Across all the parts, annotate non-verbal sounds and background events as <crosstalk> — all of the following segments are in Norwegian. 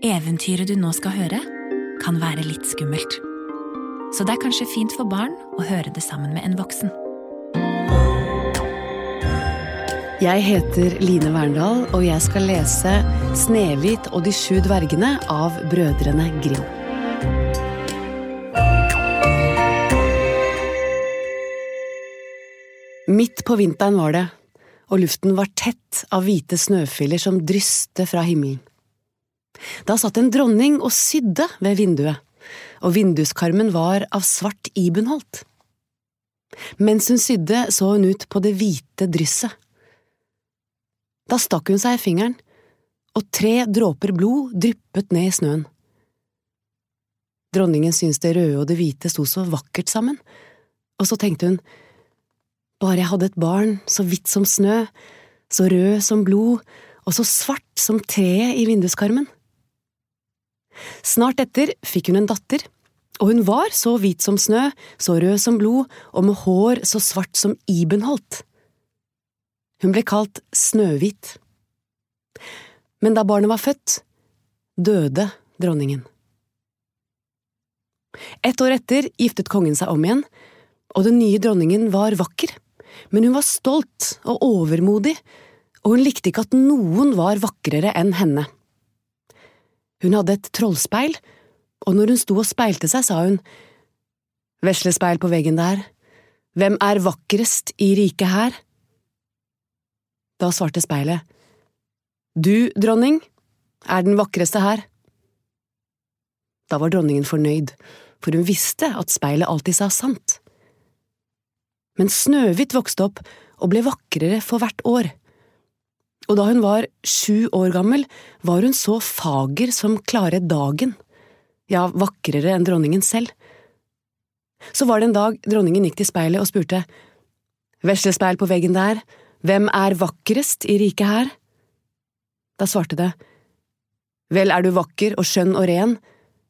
Eventyret du nå skal høre, kan være litt skummelt. Så det er kanskje fint for barn å høre det sammen med en voksen. Jeg heter Line Verndal, og jeg skal lese Snehvit og de sju dvergene av Brødrene Grimm. Midt på vinteren var det, og luften var tett av hvite snøfiller som dryste fra himmelen. Da satt en dronning og sydde ved vinduet, og vinduskarmen var av svart ibunholt. Mens hun sydde, så hun ut på det hvite drysset. Da stakk hun seg i fingeren, og tre dråper blod dryppet ned i snøen. Dronningen syntes det røde og det hvite sto så vakkert sammen, og så tenkte hun, bare jeg hadde et barn så hvitt som snø, så rød som blod og så svart som treet i vinduskarmen. Snart etter fikk hun en datter, og hun var så hvit som snø, så rød som blod og med hår så svart som ibenholt. Hun ble kalt Snøhvit. Men da barnet var født, døde dronningen. Et år etter giftet kongen seg om igjen, og den nye dronningen var vakker, men hun var stolt og overmodig, og hun likte ikke at noen var vakrere enn henne. Hun hadde et trollspeil, og når hun sto og speilte seg, sa hun, Veslespeil på veggen der, hvem er vakrest i riket her? Da svarte speilet, Du, dronning, er den vakreste her. Da var dronningen fornøyd, for hun visste at speilet alltid sa sant. Men Snøhvit vokste opp og ble vakrere for hvert år og da hun var sju år gammel, var hun så fager som klare dagen, ja, vakrere enn dronningen selv. Så var det en dag dronningen gikk til speilet og spurte, Veslespeil på veggen der, hvem er vakrest i riket her? Da svarte det, Vel er du vakker og skjønn og ren,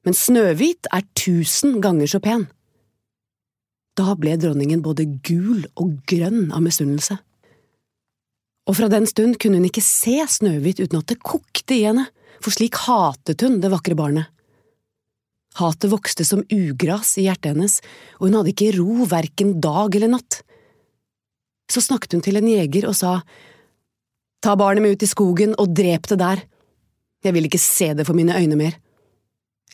men Snøhvit er tusen ganger så pen. Da ble dronningen både gul og grønn av misunnelse og fra den stund kunne hun ikke se Snøhvit uten at det kokte i henne, for slik hatet hun det vakre barnet. Hatet vokste som ugras i hjertet hennes, og hun hadde ikke ro verken dag eller natt. Så snakket hun til en jeger og sa, Ta barnet med ut i skogen og drep det der, jeg vil ikke se det for mine øyne mer.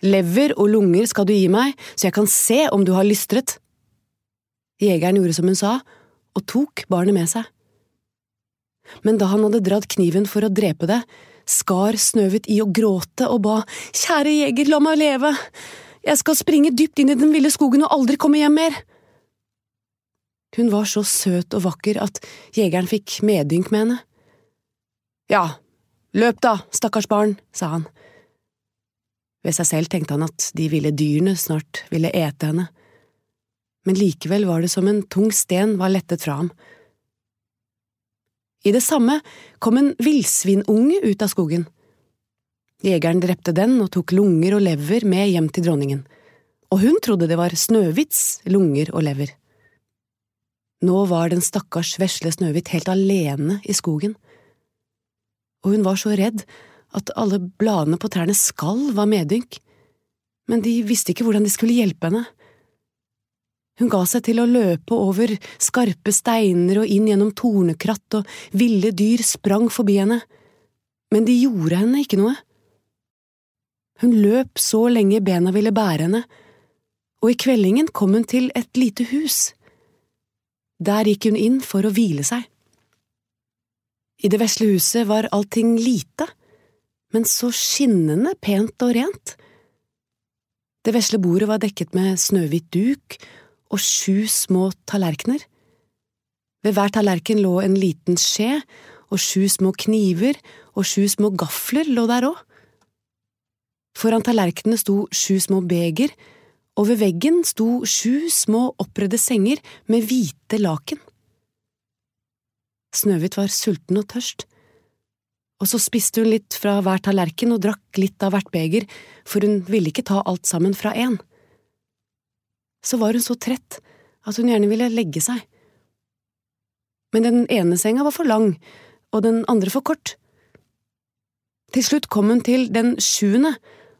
Lever og lunger skal du gi meg, så jeg kan se om du har lystret. Jegeren gjorde som hun sa, og tok barnet med seg men da han hadde dratt kniven for å drepe det, skar Snøhvit i å gråte og ba Kjære jeger, la meg leve, jeg skal springe dypt inn i den ville skogen og aldri komme hjem mer. Hun var så søt og vakker at jegeren fikk medynk med henne. Ja, løp da, stakkars barn, sa han. Ved seg selv tenkte han at de ville dyrene snart ville ete henne, men likevel var det som en tung sten var lettet fra ham. I det samme kom en villsvinunge ut av skogen. Jegeren drepte den og tok lunger og lever med hjem til dronningen, og hun trodde det var Snøhvits lunger og lever. Nå var den stakkars vesle Snøhvit helt alene i skogen, og hun var så redd at alle bladene på trærne skalv av medynk, men de visste ikke hvordan de skulle hjelpe henne. Hun ga seg til å løpe over skarpe steiner og inn gjennom tornekratt, og ville dyr sprang forbi henne, men de gjorde henne ikke noe. Hun løp så lenge bena ville bære henne, og i kveldingen kom hun til et lite hus. Der gikk hun inn for å hvile seg. I det vesle huset var allting lite, men så skinnende pent og rent. Det vesle bordet var dekket med snøhvit duk og sju små tallerkener. Ved hver tallerken lå en liten skje, og sju små kniver og sju små gafler lå der òg. Foran tallerkenene sto sju små beger, og ved veggen sto sju små oppredde senger med hvite laken. Snøhvit var sulten og tørst, og så spiste hun litt fra hver tallerken og drakk litt av hvert beger, for hun ville ikke ta alt sammen fra én så var hun så trett at hun gjerne ville legge seg. Men den ene senga var for lang, og den andre for kort. Til slutt kom hun til den sjuende,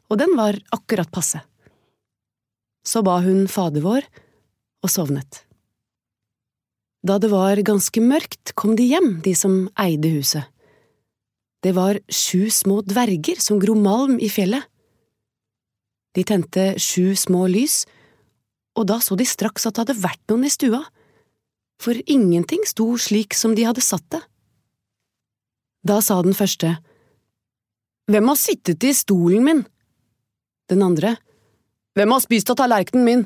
og den var akkurat passe. Så ba hun Fader vår og sovnet. Da det var ganske mørkt, kom de hjem, de som eide huset. Det var sju små dverger som gro malm i fjellet. De tente sju små lys, og da så de straks at det hadde vært noen i stua, for ingenting sto slik som de hadde satt det. Da sa den første, Hvem har sittet i stolen min? Den andre, Hvem har spist av tallerkenen min?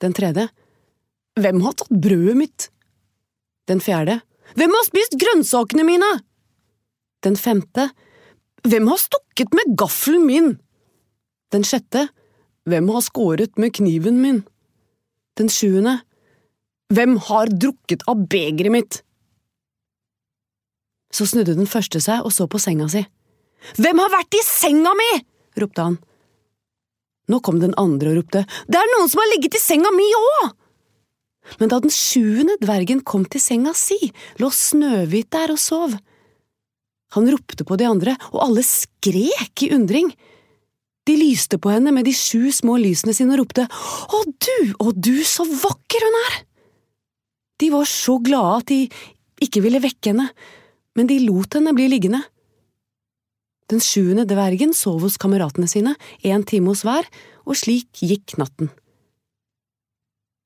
Den tredje, Hvem har tatt brødet mitt? Den fjerde, Hvem har spist grønnsakene mine? Den femte, Hvem har stukket med gaffelen min? Den sjette, Hvem har skåret med kniven min? Den sjuende, Hvem har drukket av begeret mitt? Så snudde den første seg og så på senga si. Hvem har vært i senga mi? ropte han. Nå kom den andre og ropte, Det er noen som har ligget i senga mi òg! Men da den sjuende dvergen kom til senga si, lå Snøhvit der og sov. Han ropte på de andre, og alle skrek i undring. De lyste på henne med de sju små lysene sine og ropte, Å du, å du, så vakker hun er! De var så glade at de ikke ville vekke henne, men de lot henne bli liggende. Den sjuende dvergen sov hos kameratene sine, en time hos hver, og slik gikk natten.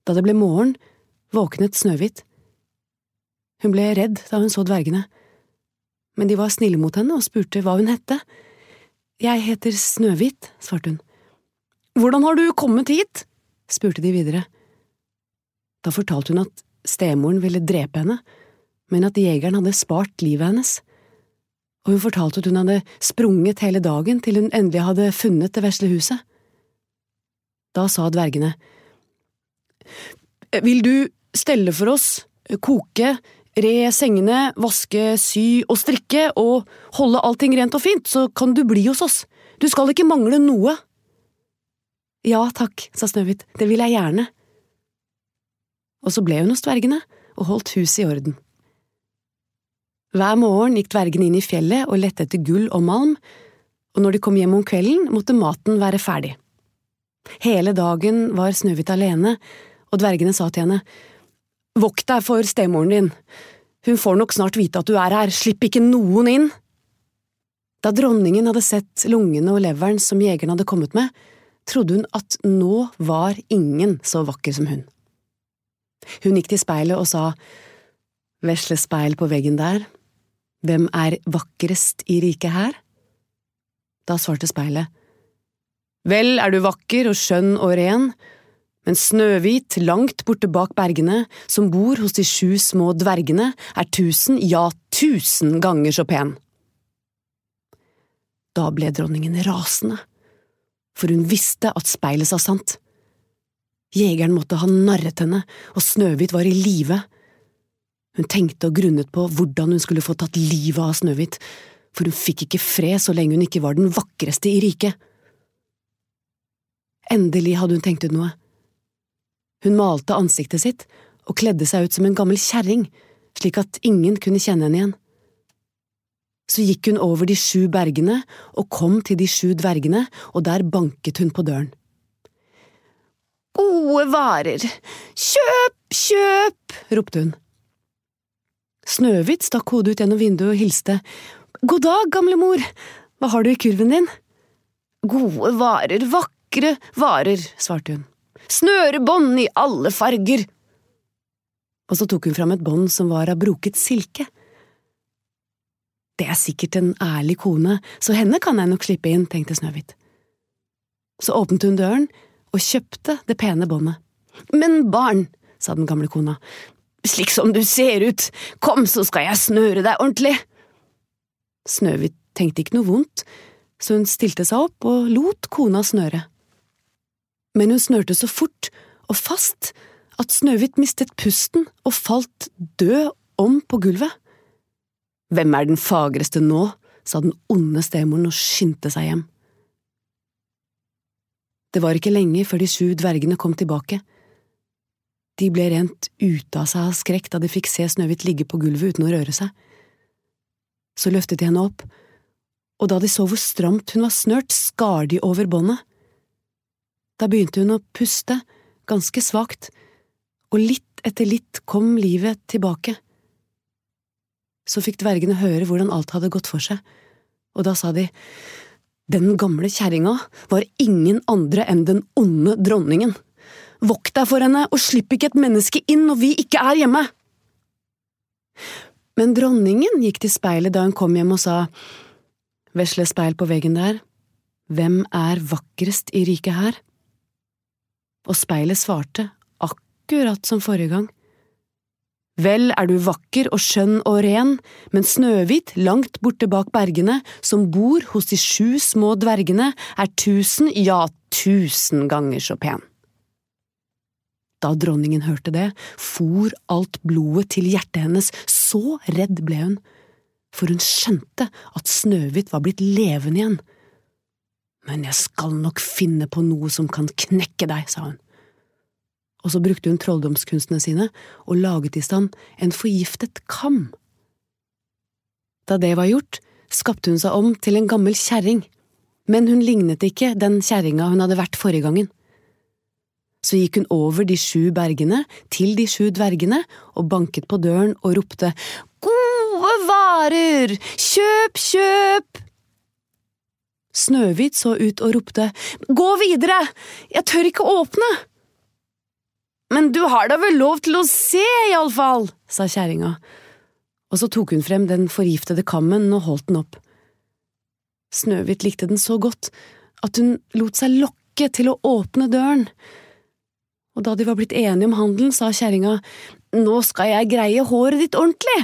Da det ble morgen, våknet Snøhvit. Hun ble redd da hun så dvergene, men de var snille mot henne og spurte hva hun hette. Jeg heter Snøhvit, svarte hun. Hvordan har du kommet hit? spurte de videre. Da fortalte hun at stemoren ville drepe henne, men at jegeren hadde spart livet hennes, og hun fortalte at hun hadde sprunget hele dagen til hun endelig hadde funnet det vesle huset. Da sa dvergene, Vil du stelle for oss, koke, re sengene, vaske, sy og strikke og holde allting rent og fint, så kan du bli hos oss, du skal ikke mangle noe. Ja takk, sa Snøhvit, det vil jeg gjerne. Og så ble hun hos dvergene og holdt huset i orden. Hver morgen gikk dvergene inn i fjellet og lette etter gull og malm, og når de kom hjem om kvelden, måtte maten være ferdig. Hele dagen var Snøhvit alene, og dvergene sa til henne, Vokt deg for stemoren din, hun får nok snart vite at du er her, slipp ikke noen inn. Da dronningen hadde sett lungene og leveren som jegeren hadde kommet med, trodde hun at nå var ingen så vakker som hun. Hun gikk til speilet og sa, Vesle speil på veggen der, hvem er vakrest i riket her? Da svarte speilet, Vel er du vakker og skjønn og ren, men Snøhvit, langt borte bak bergene, som bor hos de sju små dvergene, er tusen, ja, tusen ganger så pen. Da ble dronningen rasende, for hun visste at speilet sa sant. Jegeren måtte ha narret henne, og Snøhvit var i live. Hun tenkte og grunnet på hvordan hun skulle få tatt livet av Snøhvit, for hun fikk ikke fred så lenge hun ikke var den vakreste i riket. Endelig hadde hun tenkt ut noe. Hun malte ansiktet sitt og kledde seg ut som en gammel kjerring, slik at ingen kunne kjenne henne igjen. Så gikk hun over de sju bergene og kom til de sju dvergene, og der banket hun på døren. Gode varer, kjøp, kjøp, ropte hun. Snøhvit stakk hodet ut gjennom vinduet og hilste. God dag, gamle mor, hva har du i kurven din? Gode varer, vakre varer, svarte hun. Snørebånd i alle farger. Og så tok hun fram et bånd som var av broket silke. Det er sikkert en ærlig kone, så henne kan jeg nok slippe inn, tenkte Snøhvit. Så åpnet hun døren og kjøpte det pene båndet. Men barn, sa den gamle kona, slik som du ser ut, kom så skal jeg snøre deg ordentlig. Snøhvit tenkte ikke noe vondt, så hun stilte seg opp og lot kona snøre. Men hun snørte så fort og fast at Snøhvit mistet pusten og falt død om på gulvet. Hvem er den fagreste nå? sa den onde stemoren og skyndte seg hjem. Det var ikke lenge før de sju dvergene kom tilbake. De ble rent ute av seg av skrekk da de fikk se Snøhvit ligge på gulvet uten å røre seg. Så løftet de henne opp, og da de så hvor stramt hun var snørt, skar de over båndet. Da begynte hun å puste, ganske svakt, og litt etter litt kom livet tilbake. Så fikk dvergene høre hvordan alt hadde gått for seg, og da sa de, Den gamle kjerringa var ingen andre enn den onde dronningen. Vokt deg for henne, og slipp ikke et menneske inn når vi ikke er hjemme! Men dronningen gikk til speilet da hun kom hjem og sa, Vesle speil på veggen der, hvem er vakrest i riket her? Og speilet svarte, akkurat som forrige gang. Vel er du vakker og skjønn og ren, men Snøhvit, langt borte bak bergene, som bor hos de sju små dvergene, er tusen, ja, tusen ganger så pen. Da dronningen hørte det, for alt blodet til hjertet hennes, så redd ble hun, for hun skjønte at Snøhvit var blitt levende igjen. Men jeg skal nok finne på noe som kan knekke deg, sa hun. Og så brukte hun trolldomskunstene sine og laget i stand en forgiftet kam. Da det var gjort, skapte hun seg om til en gammel kjerring, men hun lignet ikke den kjerringa hun hadde vært forrige gangen. Så gikk hun over de sju bergene til de sju dvergene og banket på døren og ropte Gode varer! Kjøp, kjøp! Snøhvit så ut og ropte Gå videre! Jeg tør ikke åpne! Men du har da vel lov til å se, iallfall, sa kjerringa, og så tok hun frem den forgiftede kammen og holdt den opp. Snøhvit likte den så godt at hun lot seg lokke til å åpne døren og da de var blitt enige om handelen, sa kjerringa, nå skal jeg greie håret ditt ordentlig.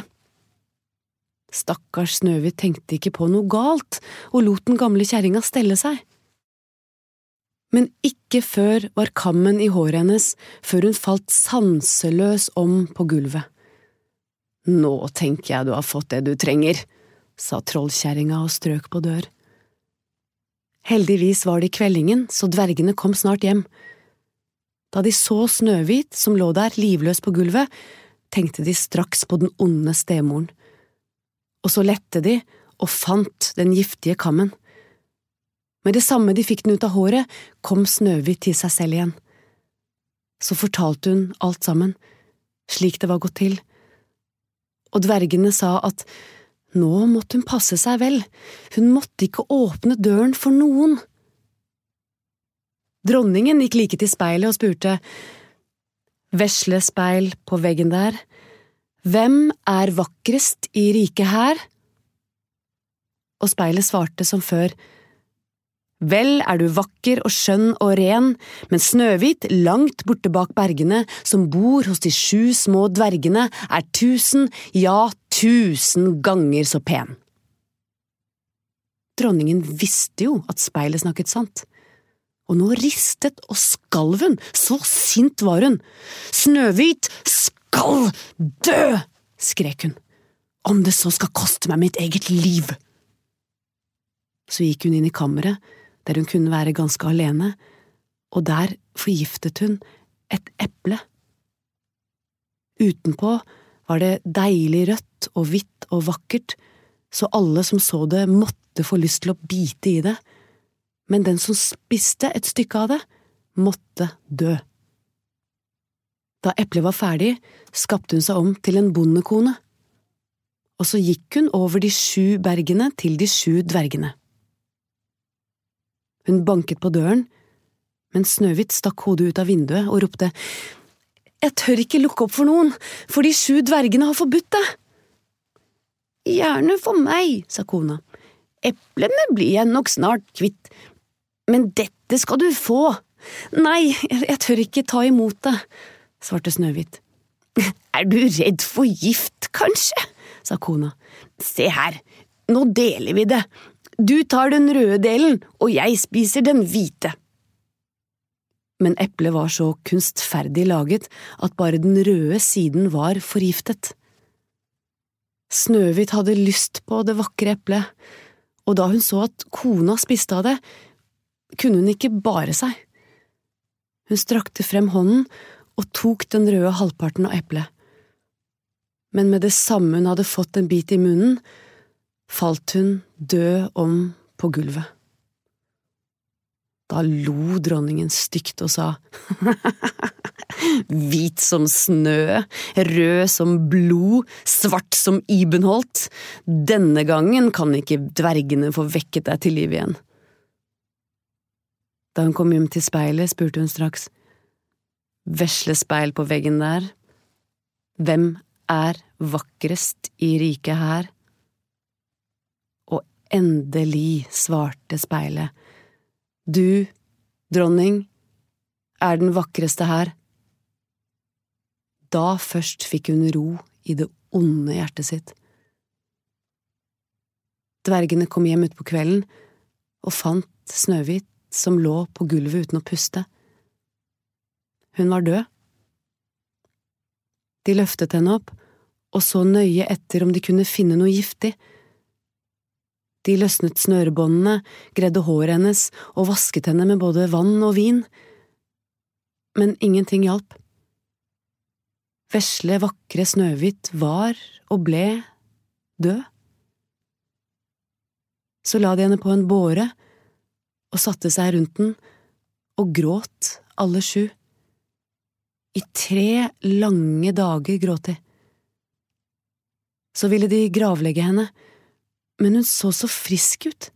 Stakkars Snøhvit tenkte ikke på noe galt og lot den gamle kjerringa stelle seg. Men ikke før var kammen i håret hennes før hun falt sanseløs om på gulvet. Nå tenker jeg du har fått det du trenger, sa trollkjerringa og strøk på dør. Heldigvis var det i kveldingen, så dvergene kom snart hjem. Da de så Snøhvit som lå der livløs på gulvet, tenkte de straks på den onde stemoren. Og så lette de og fant den giftige kammen. Med det samme de fikk den ut av håret, kom Snøhvit til seg selv igjen. Så fortalte hun alt sammen, slik det var gått til, og dvergene sa at nå måtte hun passe seg vel, hun måtte ikke åpne døren for noen. Dronningen gikk like til speilet og spurte, Vesle speil på veggen der, hvem er vakrest i riket her? Og speilet svarte som før, Vel er du vakker og skjønn og ren, men Snøhvit, langt borte bak bergene, som bor hos de sju små dvergene, er tusen, ja, tusen ganger så pen. Dronningen visste jo at speilet snakket sant og nå ristet og skalv hun, så sint var hun. Snøhvit skal dø! skrek hun, om det så skal koste meg mitt eget liv. Så gikk hun inn i kammeret, der hun kunne være ganske alene, og der forgiftet hun et eple. Utenpå var det deilig rødt og hvitt og vakkert, så alle som så det måtte få lyst til å bite i det men den som spiste et stykke av det, måtte dø. Da eplet var ferdig, skapte hun seg om til en bondekone, og så gikk hun over de sju bergene til de sju dvergene. Hun banket på døren, men Snøhvit stakk hodet ut av vinduet og ropte Jeg tør ikke lukke opp for noen, for de sju dvergene har forbudt det. Gjerne for meg, sa kona. Eplene blir jeg nok snart kvitt, men dette skal du få. Nei, jeg tør ikke ta imot det, svarte Snøhvit. <laughs> Er du redd for gift, kanskje? sa kona. Se her, nå deler vi det. Du tar den røde delen, og jeg spiser den hvite. Men eplet var så kunstferdig laget at bare den røde siden var forgiftet. Snøhvit hadde lyst på det vakre eplet, og da hun så at kona spiste av det, kunne hun ikke bare seg. Hun strakte frem hånden og tok den røde halvparten av eplet. Men med det samme hun hadde fått en bit i munnen, falt hun død om på gulvet. Da lo dronningen stygt og sa <laughs> Hvit som snø, rød som blod, svart som Ibenholt, denne gangen kan ikke dvergene få vekket deg til liv igjen. Da hun kom hjem til speilet, spurte hun straks, Vesle speil på veggen der, hvem er vakrest i riket her? Og endelig svarte speilet, du, dronning, er den vakreste her. Da først fikk hun ro i det onde hjertet sitt. Dvergene kom hjem utpå kvelden og fant Snøhvit som lå på gulvet uten å puste. Hun var død. De løftet henne opp og så nøye etter om de kunne finne noe giftig. De løsnet snørebåndene, gredde håret hennes og vasket henne med både vann og vin. Men ingenting hjalp. Vesle, vakre Snøhvit var og ble død. Så la de henne på en båre og satte seg rundt den og gråt alle sju. I tre lange dager gråt de. Så ville de gravlegge henne, men hun så så frisk ut,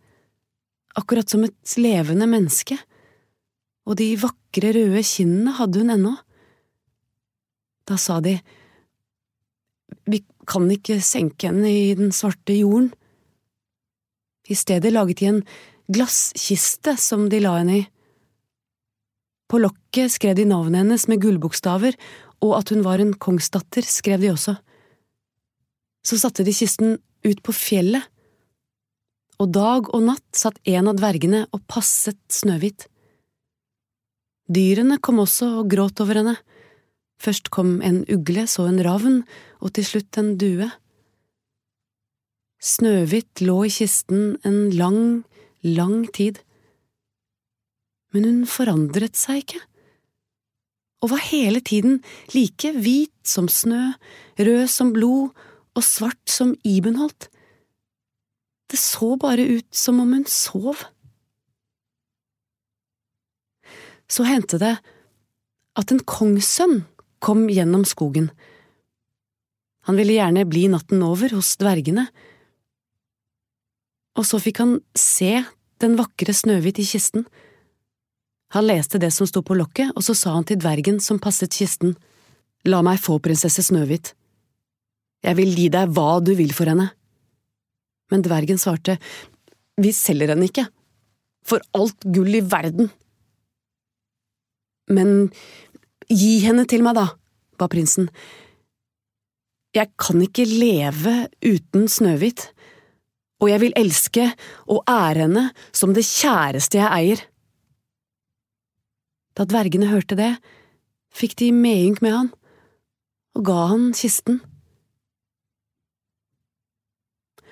akkurat som et levende menneske, og de vakre, røde kinnene hadde hun ennå. Da sa de, Vi kan ikke senke henne i den svarte jorden. I stedet laget de en glasskiste som de la henne i. På lokket skrev de navnet hennes med gullbokstaver, og at hun var en kongsdatter, skrev de også. Så satte de kisten ut på fjellet, og dag og natt satt en av dvergene og passet Snøhvit. Dyrene kom også og gråt over henne. Først kom en ugle, så en ravn, og til slutt en due. Snøhvit lå i kisten en lang, lang tid. Men hun forandret seg ikke, og var hele tiden like hvit som snø, rød som blod og svart som Ibenholt. Det så bare ut som om hun sov. Så hendte det at en kongssønn kom gjennom skogen. Han ville gjerne bli natten over hos dvergene, og så fikk han se den vakre Snøhvit i kisten. Han leste det som sto på lokket, og så sa han til dvergen som passet kisten, La meg få prinsesse Snøhvit. Jeg vil gi deg hva du vil for henne. Men dvergen svarte, Vi selger henne ikke, for alt gull i verden. Men gi henne til meg, da, ba prinsen. Jeg kan ikke leve uten Snøhvit, og jeg vil elske og ære henne som det kjæreste jeg eier. Da dvergene hørte det, fikk de medynk med han og ga han kisten.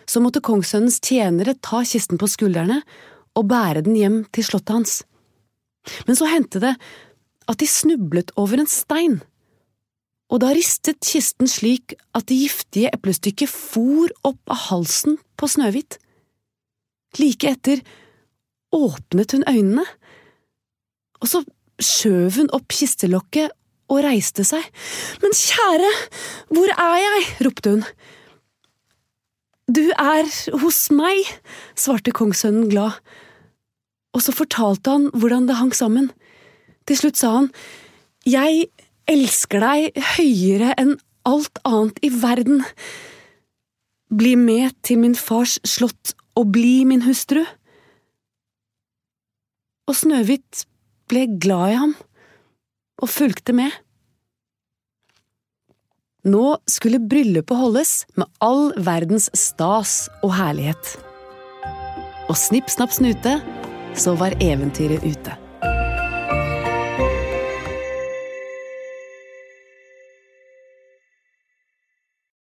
Så måtte kongssønnens tjenere ta kisten på skuldrene og bære den hjem til slottet hans. Men så hendte det at de snublet over en stein, og da ristet kisten slik at det giftige eplestykket for opp av halsen på Snøhvit. Like etter åpnet hun øynene, og så skjøv hun opp kistelokket og reiste seg. Men kjære, hvor er jeg? ropte hun. Du er hos meg, svarte kongssønnen glad, og så fortalte han hvordan det hang sammen. Til slutt sa han, Jeg elsker deg høyere enn alt annet i verden. Bli med til min fars slott og bli min hustru. Og Snøhvit ble glad i ham og fulgte med. Nå skulle bryllupet holdes med all verdens stas og herlighet. Og snipp, snapp, snute, så var eventyret ute.